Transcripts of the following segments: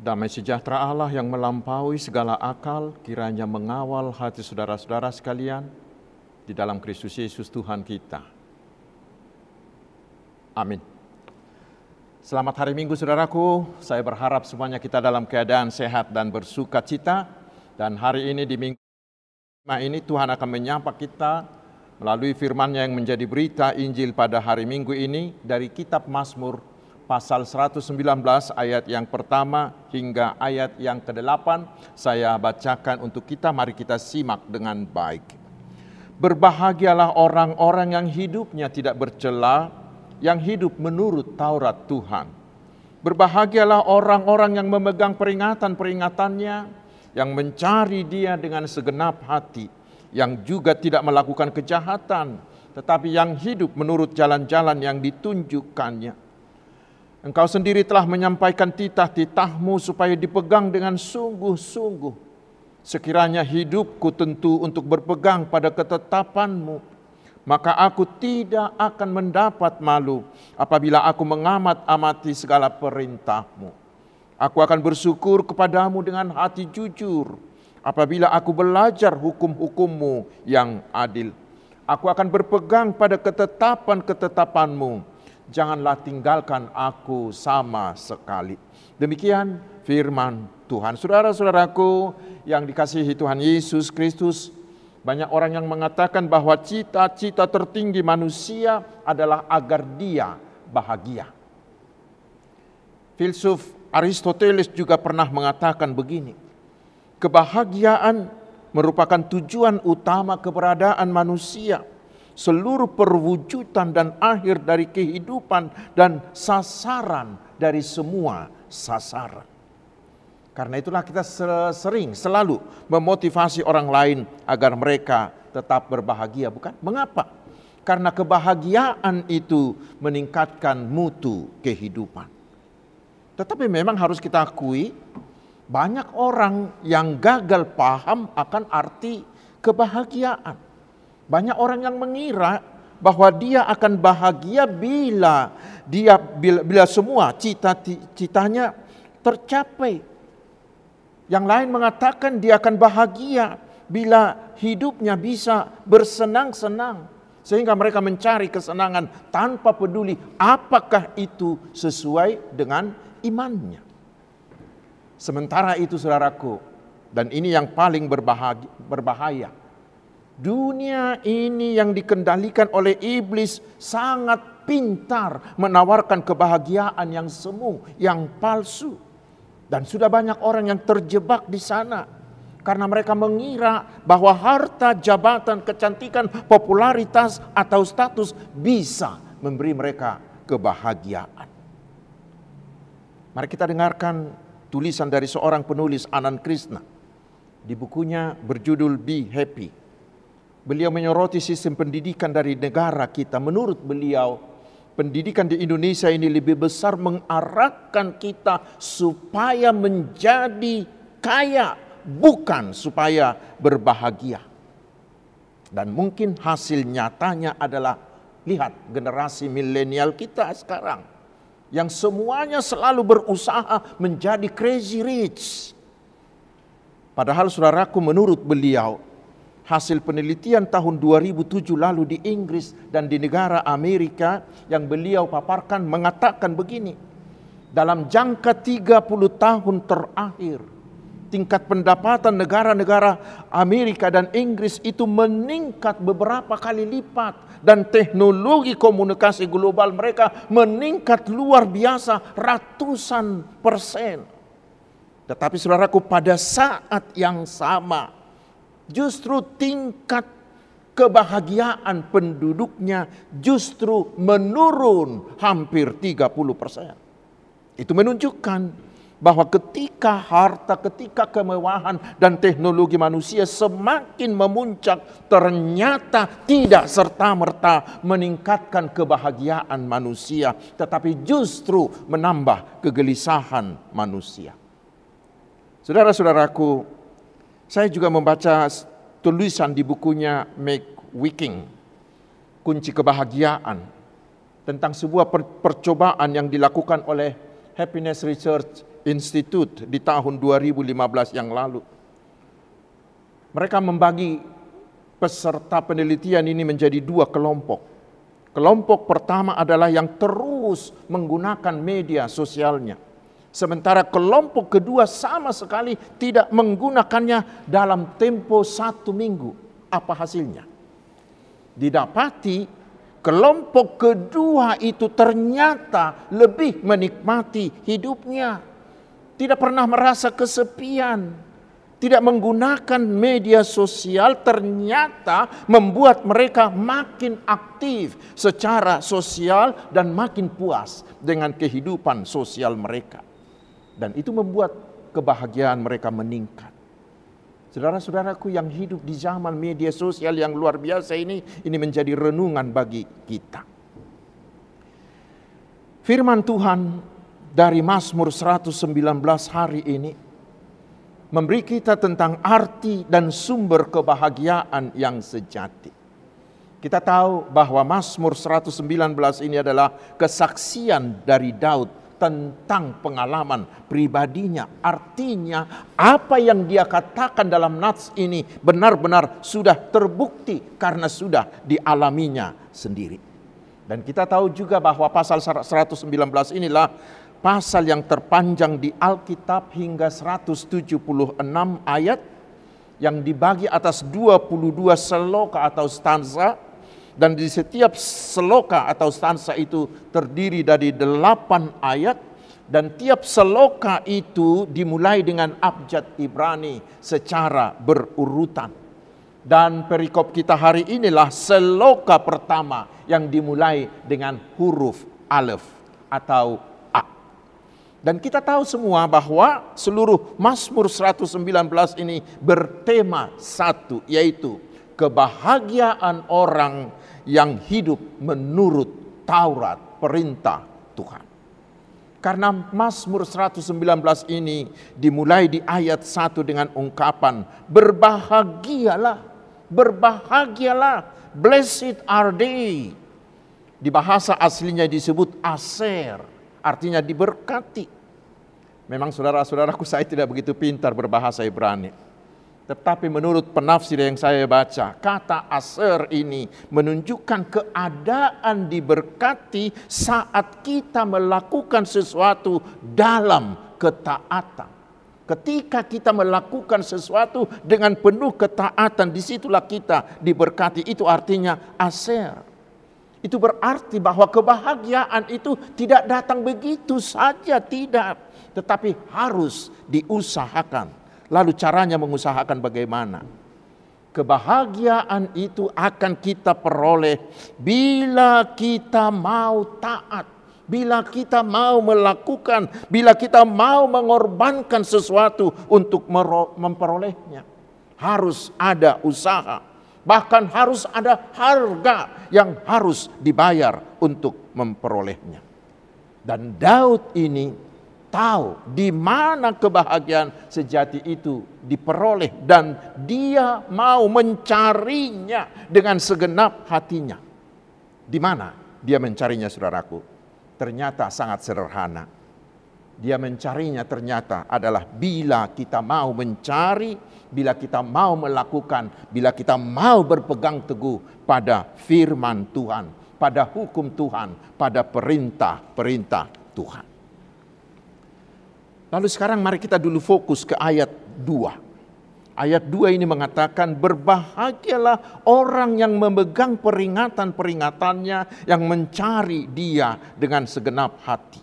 Damai sejahtera Allah yang melampaui segala akal kiranya mengawal hati saudara-saudara sekalian di dalam Kristus Yesus Tuhan kita. Amin. Selamat hari Minggu saudaraku, saya berharap semuanya kita dalam keadaan sehat dan bersuka cita. Dan hari ini di minggu ini Tuhan akan menyapa kita melalui firman-Nya yang menjadi berita Injil pada hari Minggu ini dari kitab Mazmur pasal 119 ayat yang pertama hingga ayat yang ke-8 saya bacakan untuk kita mari kita simak dengan baik. Berbahagialah orang-orang yang hidupnya tidak bercela, yang hidup menurut Taurat Tuhan. Berbahagialah orang-orang yang memegang peringatan-peringatannya, yang mencari dia dengan segenap hati, yang juga tidak melakukan kejahatan, tetapi yang hidup menurut jalan-jalan yang ditunjukkannya. Engkau sendiri telah menyampaikan titah-titahmu supaya dipegang dengan sungguh-sungguh. Sekiranya hidupku tentu untuk berpegang pada ketetapanmu, maka aku tidak akan mendapat malu apabila aku mengamat-amati segala perintahmu. Aku akan bersyukur kepadamu dengan hati jujur apabila aku belajar hukum-hukummu yang adil. Aku akan berpegang pada ketetapan-ketetapanmu. Janganlah tinggalkan aku sama sekali. Demikian firman Tuhan. Saudara-saudaraku yang dikasihi Tuhan Yesus Kristus, banyak orang yang mengatakan bahwa cita-cita tertinggi manusia adalah agar dia bahagia. Filsuf Aristoteles juga pernah mengatakan begini, kebahagiaan merupakan tujuan utama keberadaan manusia. Seluruh perwujudan dan akhir dari kehidupan dan sasaran dari semua sasaran. Karena itulah kita sering selalu memotivasi orang lain agar mereka tetap berbahagia, bukan? Mengapa? Karena kebahagiaan itu meningkatkan mutu kehidupan. Tetapi memang harus kita akui banyak orang yang gagal paham akan arti kebahagiaan. Banyak orang yang mengira bahwa dia akan bahagia bila dia bila, bila semua cita-citanya tercapai. Yang lain mengatakan dia akan bahagia bila hidupnya bisa bersenang-senang sehingga mereka mencari kesenangan tanpa peduli apakah itu sesuai dengan imannya. Sementara itu saudaraku, dan ini yang paling berbahaya. Dunia ini yang dikendalikan oleh iblis sangat pintar menawarkan kebahagiaan yang semu, yang palsu. Dan sudah banyak orang yang terjebak di sana karena mereka mengira bahwa harta, jabatan, kecantikan, popularitas atau status bisa memberi mereka kebahagiaan. Mari kita dengarkan tulisan dari seorang penulis Anand Krishna di bukunya berjudul Be Happy. Beliau menyoroti sistem pendidikan dari negara kita. Menurut beliau, pendidikan di Indonesia ini lebih besar mengarahkan kita supaya menjadi kaya, bukan supaya berbahagia. Dan mungkin hasil nyatanya adalah lihat generasi milenial kita sekarang yang semuanya selalu berusaha menjadi crazy rich. Padahal saudaraku menurut beliau, hasil penelitian tahun 2007 lalu di Inggris dan di negara Amerika yang beliau paparkan mengatakan begini. Dalam jangka 30 tahun terakhir, tingkat pendapatan negara-negara Amerika dan Inggris itu meningkat beberapa kali lipat dan teknologi komunikasi global mereka meningkat luar biasa ratusan persen. Tetapi saudaraku pada saat yang sama justru tingkat kebahagiaan penduduknya justru menurun hampir 30 persen. Itu menunjukkan bahwa ketika harta, ketika kemewahan dan teknologi manusia semakin memuncak, ternyata tidak serta-merta meningkatkan kebahagiaan manusia, tetapi justru menambah kegelisahan manusia. Saudara-saudaraku, saya juga membaca tulisan di bukunya Make Wiking, Kunci Kebahagiaan, tentang sebuah percobaan yang dilakukan oleh Happiness Research Institute di tahun 2015 yang lalu. Mereka membagi peserta penelitian ini menjadi dua kelompok. Kelompok pertama adalah yang terus menggunakan media sosialnya. Sementara kelompok kedua sama sekali tidak menggunakannya dalam tempo satu minggu. Apa hasilnya? Didapati kelompok kedua itu ternyata lebih menikmati hidupnya. Tidak pernah merasa kesepian tidak menggunakan media sosial ternyata membuat mereka makin aktif secara sosial dan makin puas dengan kehidupan sosial mereka. Dan itu membuat kebahagiaan mereka meningkat. Saudara-saudaraku yang hidup di zaman media sosial yang luar biasa ini, ini menjadi renungan bagi kita. Firman Tuhan dari Mazmur 119 hari ini memberi kita tentang arti dan sumber kebahagiaan yang sejati. Kita tahu bahwa Mazmur 119 ini adalah kesaksian dari Daud tentang pengalaman pribadinya. Artinya apa yang dia katakan dalam nats ini benar-benar sudah terbukti karena sudah dialaminya sendiri. Dan kita tahu juga bahwa pasal 119 inilah pasal yang terpanjang di Alkitab hingga 176 ayat yang dibagi atas 22 seloka atau stanza dan di setiap seloka atau stanza itu terdiri dari 8 ayat dan tiap seloka itu dimulai dengan abjad Ibrani secara berurutan. Dan perikop kita hari inilah seloka pertama yang dimulai dengan huruf alef atau dan kita tahu semua bahwa seluruh Mazmur 119 ini bertema satu yaitu kebahagiaan orang yang hidup menurut Taurat perintah Tuhan. Karena Mazmur 119 ini dimulai di ayat 1 dengan ungkapan berbahagialah, berbahagialah, blessed are they. Di bahasa aslinya disebut aser artinya diberkati. Memang saudara-saudaraku saya tidak begitu pintar berbahasa Ibrani. Tetapi menurut penafsir yang saya baca, kata aser ini menunjukkan keadaan diberkati saat kita melakukan sesuatu dalam ketaatan. Ketika kita melakukan sesuatu dengan penuh ketaatan, di situlah kita diberkati. Itu artinya aser. Itu berarti bahwa kebahagiaan itu tidak datang begitu saja, tidak. Tetapi harus diusahakan. Lalu caranya mengusahakan bagaimana? Kebahagiaan itu akan kita peroleh bila kita mau taat, bila kita mau melakukan, bila kita mau mengorbankan sesuatu untuk memperolehnya. Harus ada usaha Bahkan harus ada harga yang harus dibayar untuk memperolehnya. Dan Daud ini tahu di mana kebahagiaan sejati itu diperoleh dan dia mau mencarinya dengan segenap hatinya. Di mana dia mencarinya saudaraku? Ternyata sangat sederhana. Dia mencarinya ternyata adalah bila kita mau mencari bila kita mau melakukan, bila kita mau berpegang teguh pada firman Tuhan, pada hukum Tuhan, pada perintah-perintah Tuhan. Lalu sekarang mari kita dulu fokus ke ayat 2. Ayat 2 ini mengatakan berbahagialah orang yang memegang peringatan-peringatannya yang mencari dia dengan segenap hati.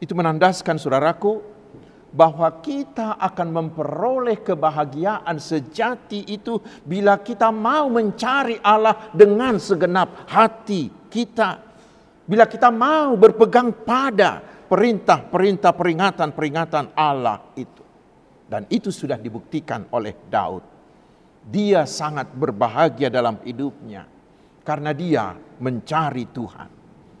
Itu menandaskan saudaraku bahwa kita akan memperoleh kebahagiaan sejati itu bila kita mau mencari Allah dengan segenap hati kita. Bila kita mau berpegang pada perintah-perintah peringatan-peringatan Allah itu. Dan itu sudah dibuktikan oleh Daud. Dia sangat berbahagia dalam hidupnya karena dia mencari Tuhan.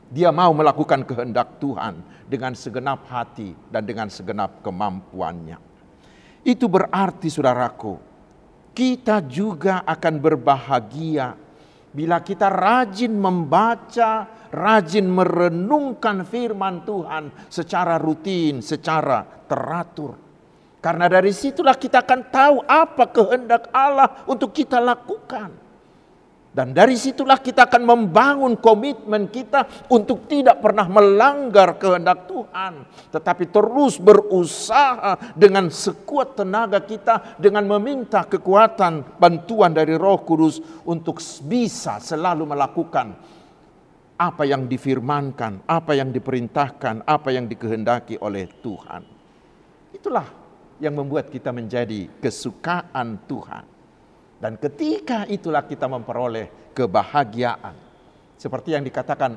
Dia mau melakukan kehendak Tuhan dengan segenap hati dan dengan segenap kemampuannya. Itu berarti saudaraku, kita juga akan berbahagia Bila kita rajin membaca, rajin merenungkan firman Tuhan secara rutin, secara teratur. Karena dari situlah kita akan tahu apa kehendak Allah untuk kita lakukan. Dan dari situlah kita akan membangun komitmen kita untuk tidak pernah melanggar kehendak Tuhan. Tetapi terus berusaha dengan sekuat tenaga kita dengan meminta kekuatan bantuan dari roh kudus untuk bisa selalu melakukan apa yang difirmankan, apa yang diperintahkan, apa yang dikehendaki oleh Tuhan. Itulah yang membuat kita menjadi kesukaan Tuhan. Dan ketika itulah kita memperoleh kebahagiaan. Seperti yang dikatakan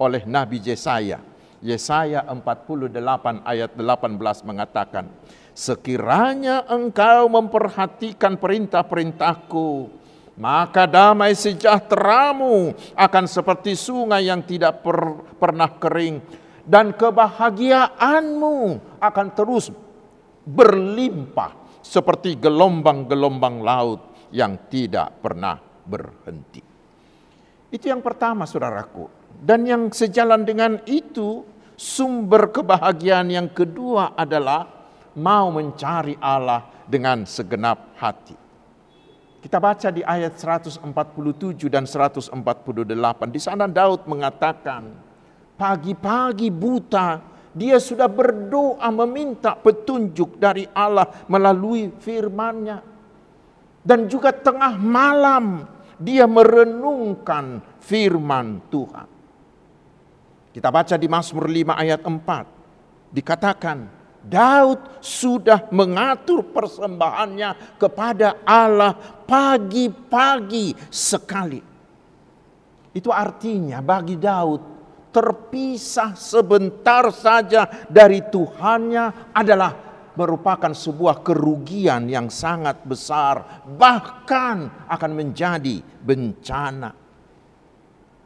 oleh Nabi Yesaya. Yesaya 48 ayat 18 mengatakan, Sekiranya engkau memperhatikan perintah-perintahku, maka damai sejahteramu akan seperti sungai yang tidak per, pernah kering dan kebahagiaanmu akan terus berlimpah seperti gelombang-gelombang laut yang tidak pernah berhenti. Itu yang pertama saudaraku. Dan yang sejalan dengan itu sumber kebahagiaan yang kedua adalah mau mencari Allah dengan segenap hati. Kita baca di ayat 147 dan 148. Di sana Daud mengatakan, pagi-pagi buta dia sudah berdoa meminta petunjuk dari Allah melalui firman-Nya. Dan juga tengah malam dia merenungkan firman Tuhan. Kita baca di Mazmur 5 ayat 4. Dikatakan, Daud sudah mengatur persembahannya kepada Allah pagi-pagi sekali. Itu artinya bagi Daud terpisah sebentar saja dari Tuhannya adalah merupakan sebuah kerugian yang sangat besar, bahkan akan menjadi bencana.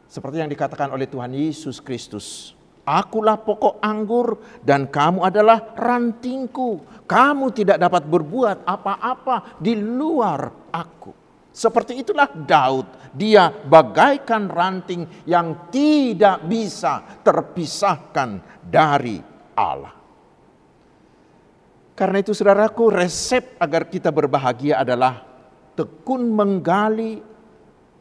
Seperti yang dikatakan oleh Tuhan Yesus Kristus, Akulah pokok anggur dan kamu adalah rantingku. Kamu tidak dapat berbuat apa-apa di luar aku. Seperti itulah Daud. Dia bagaikan ranting yang tidak bisa terpisahkan dari Allah. Karena itu saudaraku resep agar kita berbahagia adalah tekun menggali,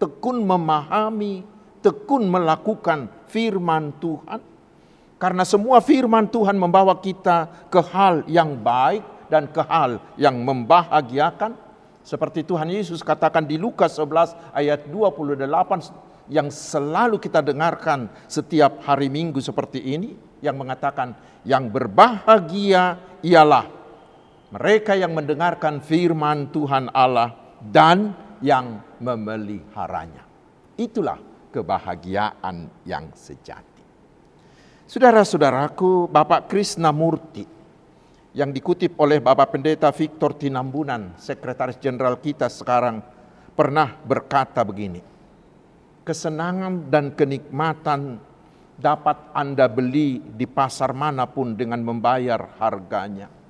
tekun memahami, tekun melakukan firman Tuhan. Karena semua firman Tuhan membawa kita ke hal yang baik dan ke hal yang membahagiakan. Seperti Tuhan Yesus katakan di Lukas 11 ayat 28 yang selalu kita dengarkan setiap hari Minggu seperti ini yang mengatakan yang berbahagia ialah mereka yang mendengarkan firman Tuhan Allah dan yang memeliharanya. Itulah kebahagiaan yang sejati. Saudara-saudaraku, Bapak Krishna Murti yang dikutip oleh Bapak Pendeta Victor Tinambunan, Sekretaris Jenderal kita sekarang, pernah berkata begini, kesenangan dan kenikmatan dapat Anda beli di pasar mana pun dengan membayar harganya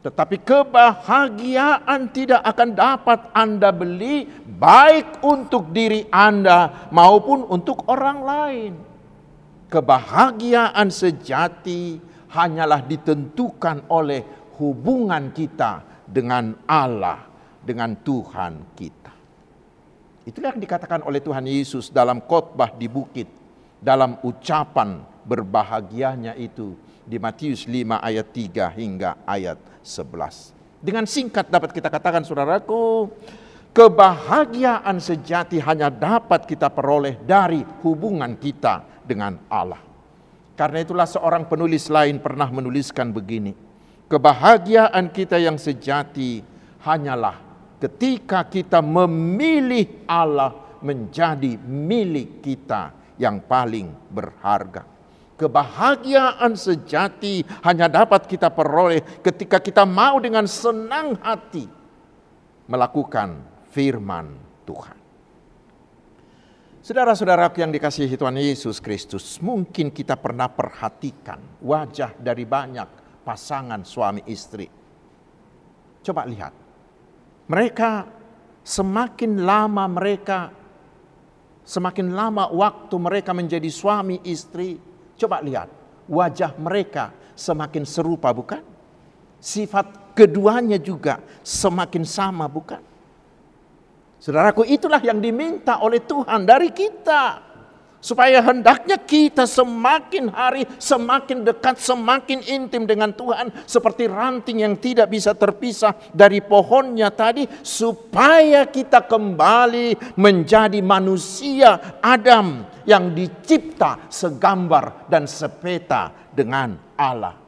tetapi kebahagiaan tidak akan dapat Anda beli baik untuk diri Anda maupun untuk orang lain. Kebahagiaan sejati hanyalah ditentukan oleh hubungan kita dengan Allah, dengan Tuhan kita. Itulah yang dikatakan oleh Tuhan Yesus dalam khotbah di bukit, dalam ucapan berbahagianya itu di Matius 5 ayat 3 hingga ayat 11. Dengan singkat dapat kita katakan saudaraku, kebahagiaan sejati hanya dapat kita peroleh dari hubungan kita dengan Allah. Karena itulah seorang penulis lain pernah menuliskan begini, kebahagiaan kita yang sejati hanyalah ketika kita memilih Allah menjadi milik kita yang paling berharga. Kebahagiaan sejati hanya dapat kita peroleh ketika kita mau dengan senang hati melakukan firman Tuhan. Saudara-saudara yang dikasihi Tuhan Yesus Kristus, mungkin kita pernah perhatikan wajah dari banyak pasangan suami istri. Coba lihat, mereka semakin lama mereka semakin lama waktu mereka menjadi suami istri, coba lihat wajah mereka semakin serupa bukan? Sifat keduanya juga semakin sama bukan? Saudaraku itulah yang diminta oleh Tuhan dari kita. Supaya hendaknya kita semakin hari semakin dekat, semakin intim dengan Tuhan. Seperti ranting yang tidak bisa terpisah dari pohonnya tadi. Supaya kita kembali menjadi manusia Adam yang dicipta segambar dan sepeta dengan Allah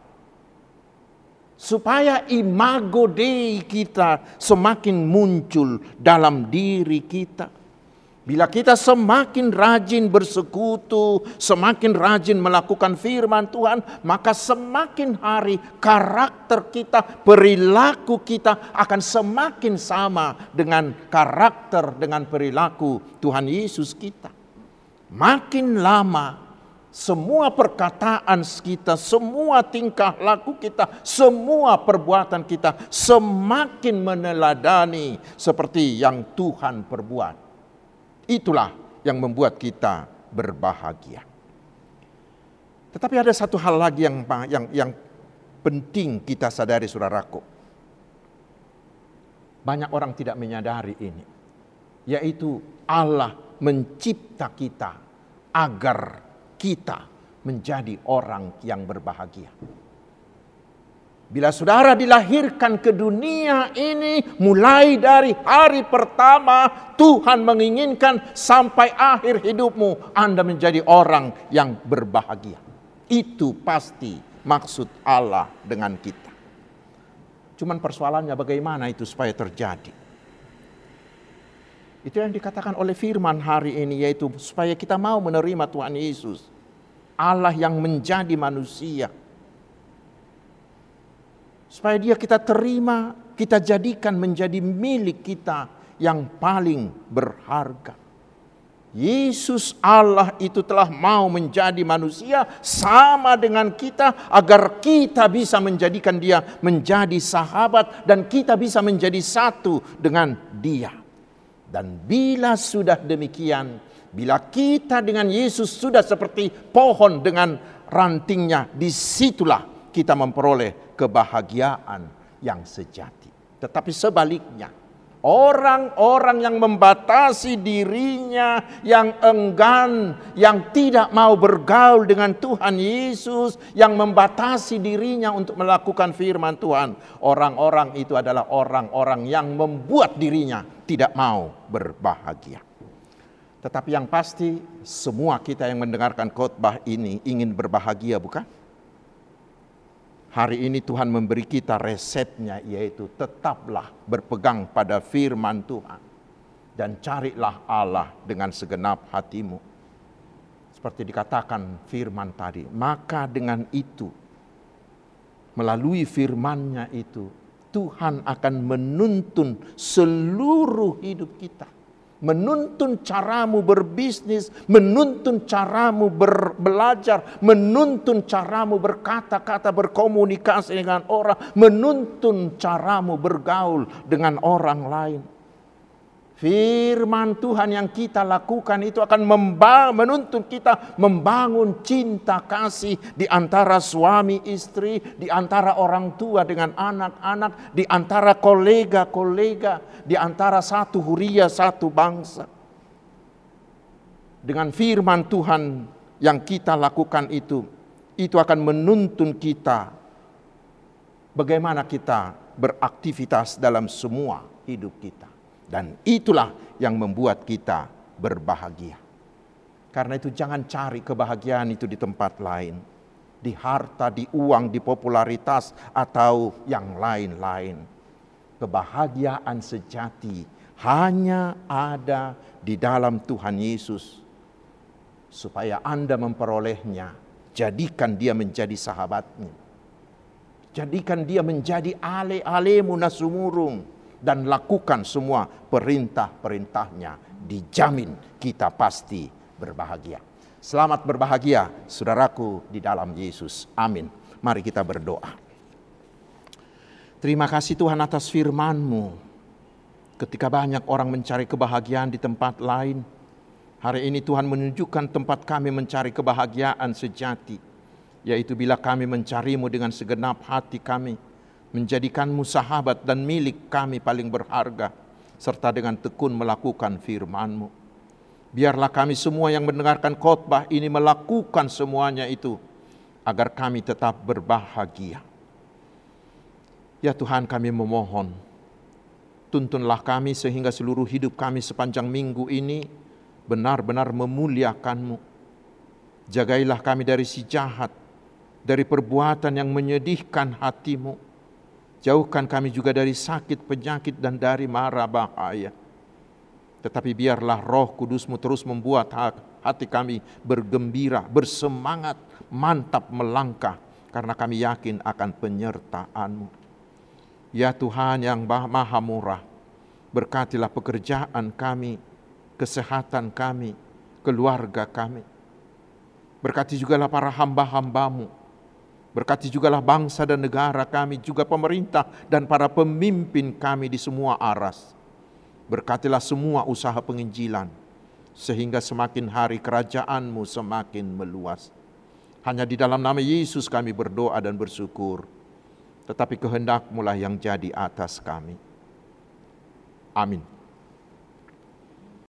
supaya imago Dei kita semakin muncul dalam diri kita. Bila kita semakin rajin bersekutu, semakin rajin melakukan firman Tuhan, maka semakin hari karakter kita, perilaku kita akan semakin sama dengan karakter dengan perilaku Tuhan Yesus kita. Makin lama semua perkataan kita, semua tingkah laku kita, semua perbuatan kita semakin meneladani seperti yang Tuhan perbuat. Itulah yang membuat kita berbahagia. Tetapi ada satu hal lagi yang yang yang penting kita sadari saudaraku. Banyak orang tidak menyadari ini. Yaitu Allah mencipta kita agar kita menjadi orang yang berbahagia. Bila saudara dilahirkan ke dunia ini, mulai dari hari pertama, Tuhan menginginkan sampai akhir hidupmu, Anda menjadi orang yang berbahagia. Itu pasti maksud Allah dengan kita. Cuman persoalannya bagaimana itu supaya terjadi. Itu yang dikatakan oleh firman hari ini yaitu supaya kita mau menerima Tuhan Yesus. Allah yang menjadi manusia. Supaya dia kita terima, kita jadikan menjadi milik kita yang paling berharga. Yesus Allah itu telah mau menjadi manusia sama dengan kita agar kita bisa menjadikan dia menjadi sahabat dan kita bisa menjadi satu dengan dia. Dan bila sudah demikian, bila kita dengan Yesus sudah seperti pohon dengan rantingnya, di situlah kita memperoleh kebahagiaan yang sejati. Tetapi sebaliknya, orang-orang yang membatasi dirinya, yang enggan, yang tidak mau bergaul dengan Tuhan Yesus, yang membatasi dirinya untuk melakukan firman Tuhan, orang-orang itu adalah orang-orang yang membuat dirinya tidak mau berbahagia. Tetapi yang pasti semua kita yang mendengarkan khotbah ini ingin berbahagia bukan? Hari ini Tuhan memberi kita resepnya yaitu tetaplah berpegang pada firman Tuhan. Dan carilah Allah dengan segenap hatimu. Seperti dikatakan firman tadi. Maka dengan itu, melalui firmannya itu, Tuhan akan menuntun seluruh hidup kita. Menuntun caramu berbisnis, menuntun caramu belajar, menuntun caramu berkata-kata, berkomunikasi dengan orang, menuntun caramu bergaul dengan orang lain. Firman Tuhan yang kita lakukan itu akan menuntun kita membangun cinta kasih di antara suami istri, di antara orang tua dengan anak-anak, di antara kolega-kolega, di antara satu huria, satu bangsa. Dengan firman Tuhan yang kita lakukan itu, itu akan menuntun kita bagaimana kita beraktivitas dalam semua hidup kita. Dan itulah yang membuat kita berbahagia. Karena itu jangan cari kebahagiaan itu di tempat lain. Di harta, di uang, di popularitas, atau yang lain-lain. Kebahagiaan sejati hanya ada di dalam Tuhan Yesus. Supaya Anda memperolehnya, jadikan dia menjadi sahabatnya. Jadikan dia menjadi ale-alemu nasumurung dan lakukan semua perintah-perintahnya. Dijamin kita pasti berbahagia. Selamat berbahagia saudaraku di dalam Yesus. Amin. Mari kita berdoa. Terima kasih Tuhan atas firman-Mu. Ketika banyak orang mencari kebahagiaan di tempat lain, Hari ini Tuhan menunjukkan tempat kami mencari kebahagiaan sejati, yaitu bila kami mencarimu dengan segenap hati kami, menjadikanmu sahabat dan milik kami paling berharga, serta dengan tekun melakukan firman-Mu. Biarlah kami semua yang mendengarkan khotbah ini melakukan semuanya itu, agar kami tetap berbahagia. Ya Tuhan kami memohon, tuntunlah kami sehingga seluruh hidup kami sepanjang minggu ini benar-benar memuliakanmu. Jagailah kami dari si jahat, dari perbuatan yang menyedihkan hatimu. Jauhkan kami juga dari sakit, penyakit, dan dari mara bahaya. Tetapi biarlah roh kudusmu terus membuat hati kami bergembira, bersemangat, mantap melangkah. Karena kami yakin akan penyertaanmu. Ya Tuhan yang maha murah, berkatilah pekerjaan kami, kesehatan kami, keluarga kami. Berkati jugalah para hamba-hambamu. Berkati jugalah bangsa dan negara kami, juga pemerintah dan para pemimpin kami di semua aras. Berkatilah semua usaha penginjilan, sehingga semakin hari kerajaanmu semakin meluas. Hanya di dalam nama Yesus kami berdoa dan bersyukur. Tetapi kehendakmu lah yang jadi atas kami. Amin.